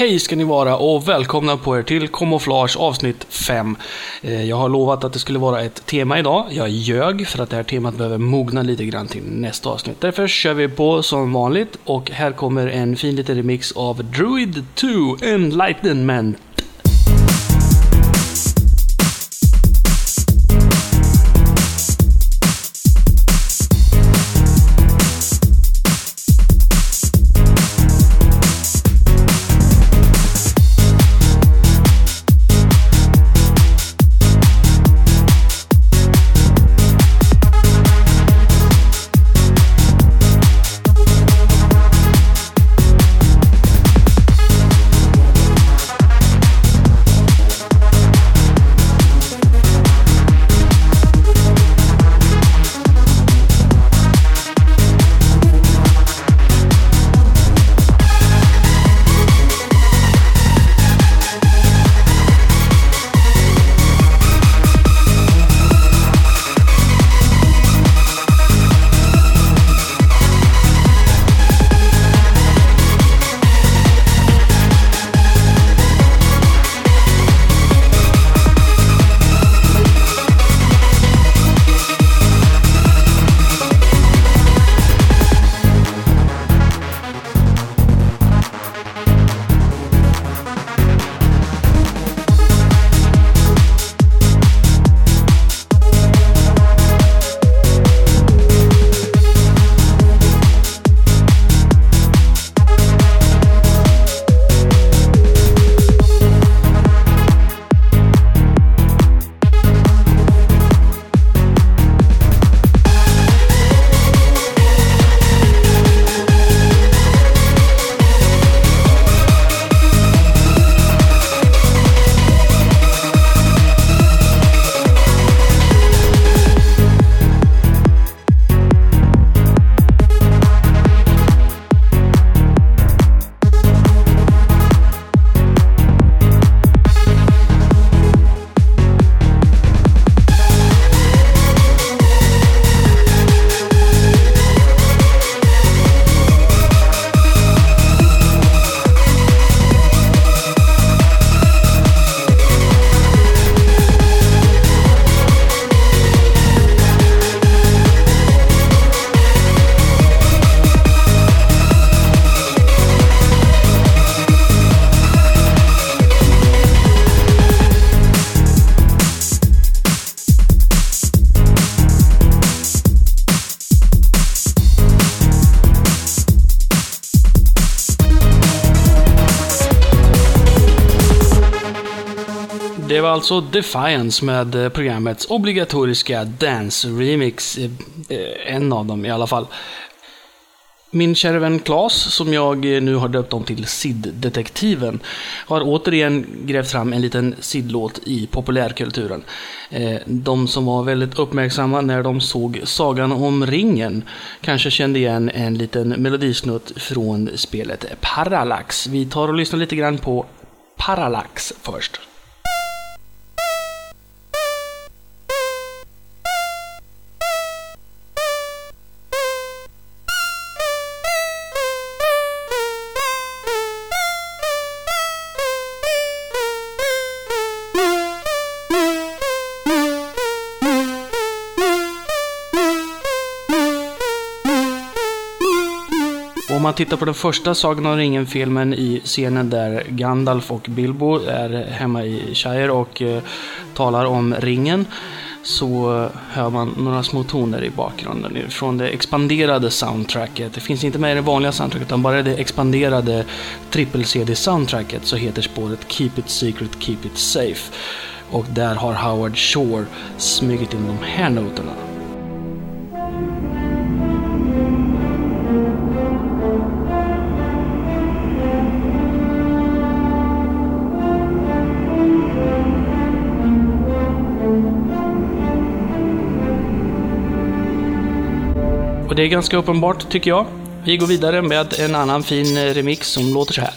Hej ska ni vara och välkomna på er till Kamouflage avsnitt 5. Eh, jag har lovat att det skulle vara ett tema idag. Jag ljög för att det här temat behöver mogna lite grann till nästa avsnitt. Därför kör vi på som vanligt och här kommer en fin liten remix av Druid 2 Enlightenment. Var alltså Defiance med eh, programmets obligatoriska Dance Remix. Eh, eh, en av dem i alla fall. Min kära vän Klas, som jag nu har döpt om till Sid-detektiven, har återigen grävt fram en liten Sid-låt i populärkulturen. De som var väldigt uppmärksamma när de såg Sagan om ringen kanske kände igen en liten melodisnutt från spelet Parallax. Vi tar och lyssnar lite grann på Parallax först. Man tittar på den första Sagan om ringen-filmen i scenen där Gandalf och Bilbo är hemma i Shire och eh, talar om ringen så hör man några små toner i bakgrunden från det expanderade soundtracket. Det finns inte med i det vanliga soundtracket utan bara det expanderade trippel-CD-soundtracket så heter spåret Keep It Secret, Keep It Safe. Och där har Howard Shore smugit in de här noterna. Och det är ganska uppenbart tycker jag. Vi går vidare med en annan fin eh, remix som låter så här.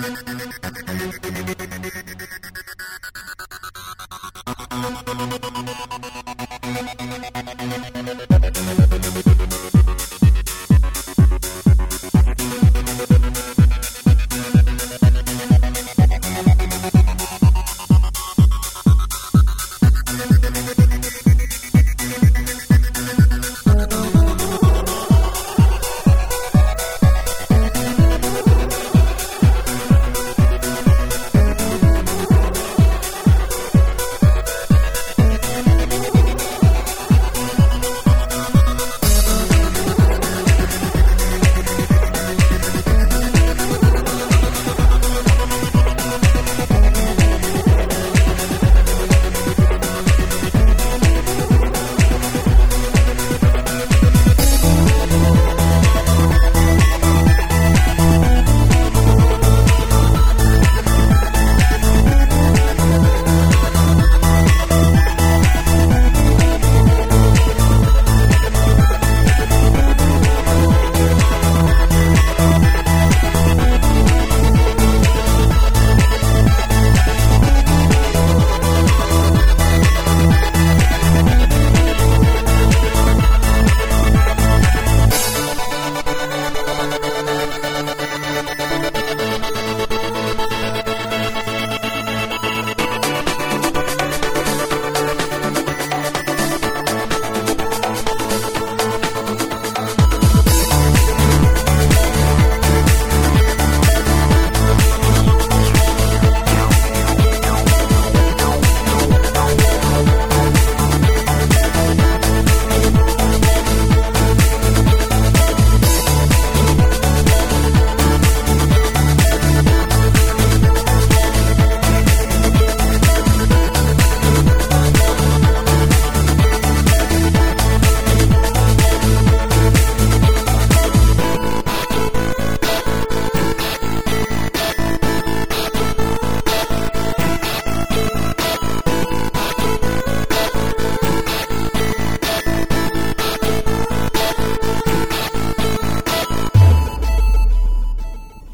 Thank you.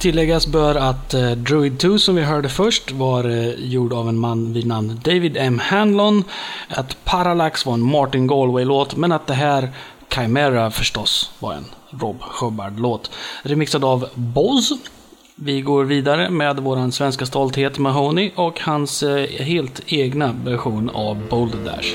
Tilläggas bör att eh, Druid 2 som vi hörde först var eh, gjord av en man vid namn David M. Hanlon. Att Parallax var en Martin Galway-låt, men att det här Chimera förstås var en Rob Hubbard-låt. Remixad av Boz. Vi går vidare med vår svenska stolthet Mahoney och hans eh, helt egna version av Boulder Dash.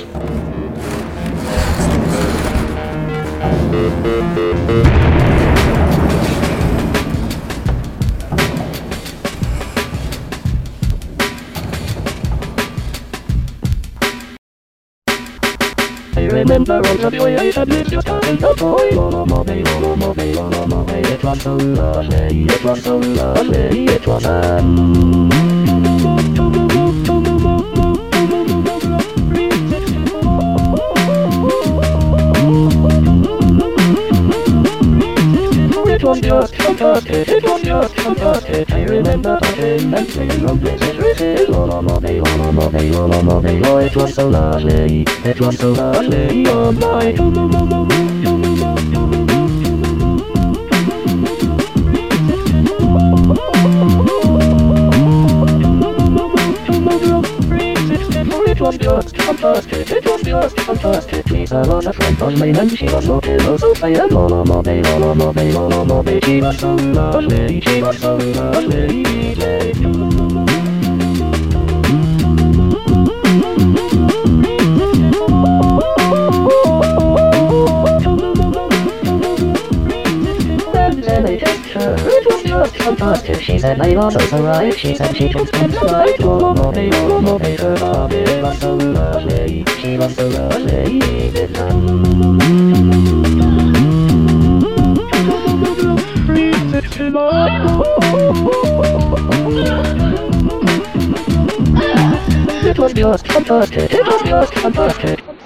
Remember all the joy I had with just having a toy. Lolomobby, lolomobby, lolomobby. It was so lovely, it was so lovely, it was um. was just fantastic, it was just it. I remember talking and singing on it was so lovely, it was so lovely. Oh my, oh, oh, oh. was just, fantastic, it was just fantastic. Lisa was a friend of mine and she was so clever, so fair and all of my day, all of my day, all of my day. She was so lovely, she was so lovely. Fantastic. She said my was so right. She said she spend the night. Oh, mommy, oh, mommy, her mommy was so lovely. She was so lovely. It was just fantastic. It was just fantastic.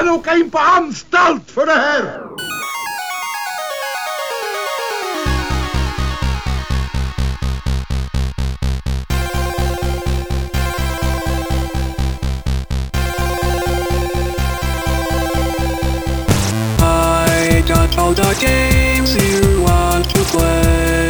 I don't beanstalt voor. I got all the games you want to play.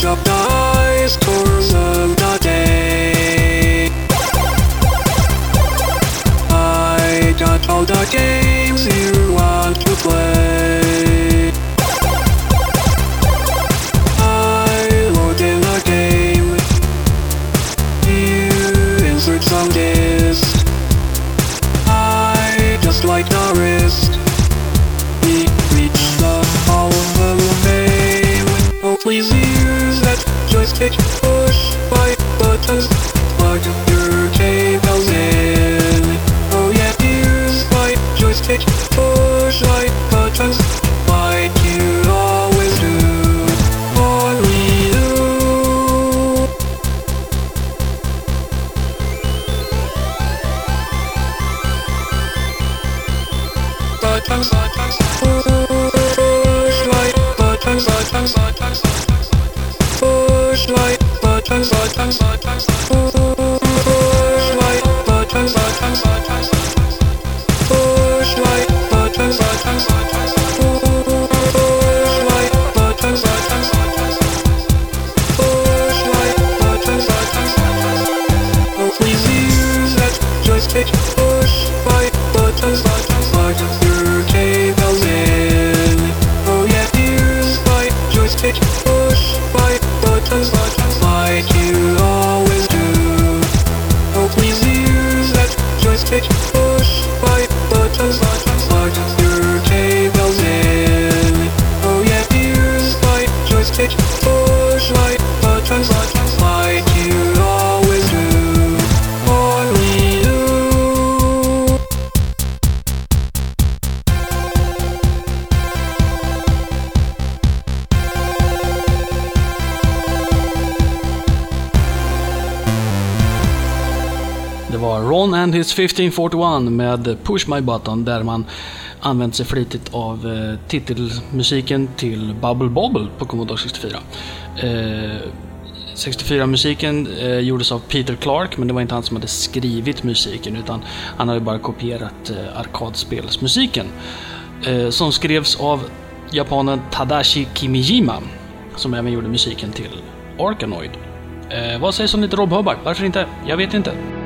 Shop dies course of the day. I got all the game. Push like buttons, buttons, buttons, It's his 1541 med Push My Button där man använt sig flitigt av eh, titelmusiken till Bubble Bobble på Commodore 64. Eh, 64-musiken eh, gjordes av Peter Clark, men det var inte han som hade skrivit musiken utan han hade bara kopierat eh, arkadspelsmusiken. Eh, som skrevs av japanen Tadashi Kimijima, som även gjorde musiken till Arkanoid. Eh, vad sägs om lite Rob Hubbard? Varför inte? Jag vet inte.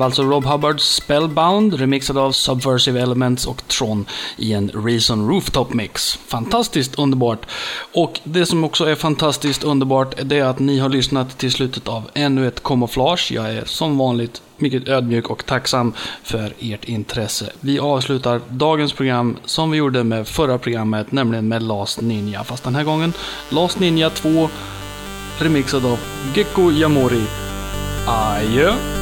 Var alltså Rob Hubbards Spellbound, remixad av Subversive Elements och Tron i en Reason Rooftop Mix. Fantastiskt underbart. Och det som också är fantastiskt underbart, det är att ni har lyssnat till slutet av ännu ett kamouflage. Jag är som vanligt mycket ödmjuk och tacksam för ert intresse. Vi avslutar dagens program som vi gjorde med förra programmet, nämligen med Last Ninja. Fast den här gången Last Ninja 2 remixad av Gecko Yamori. Adjö!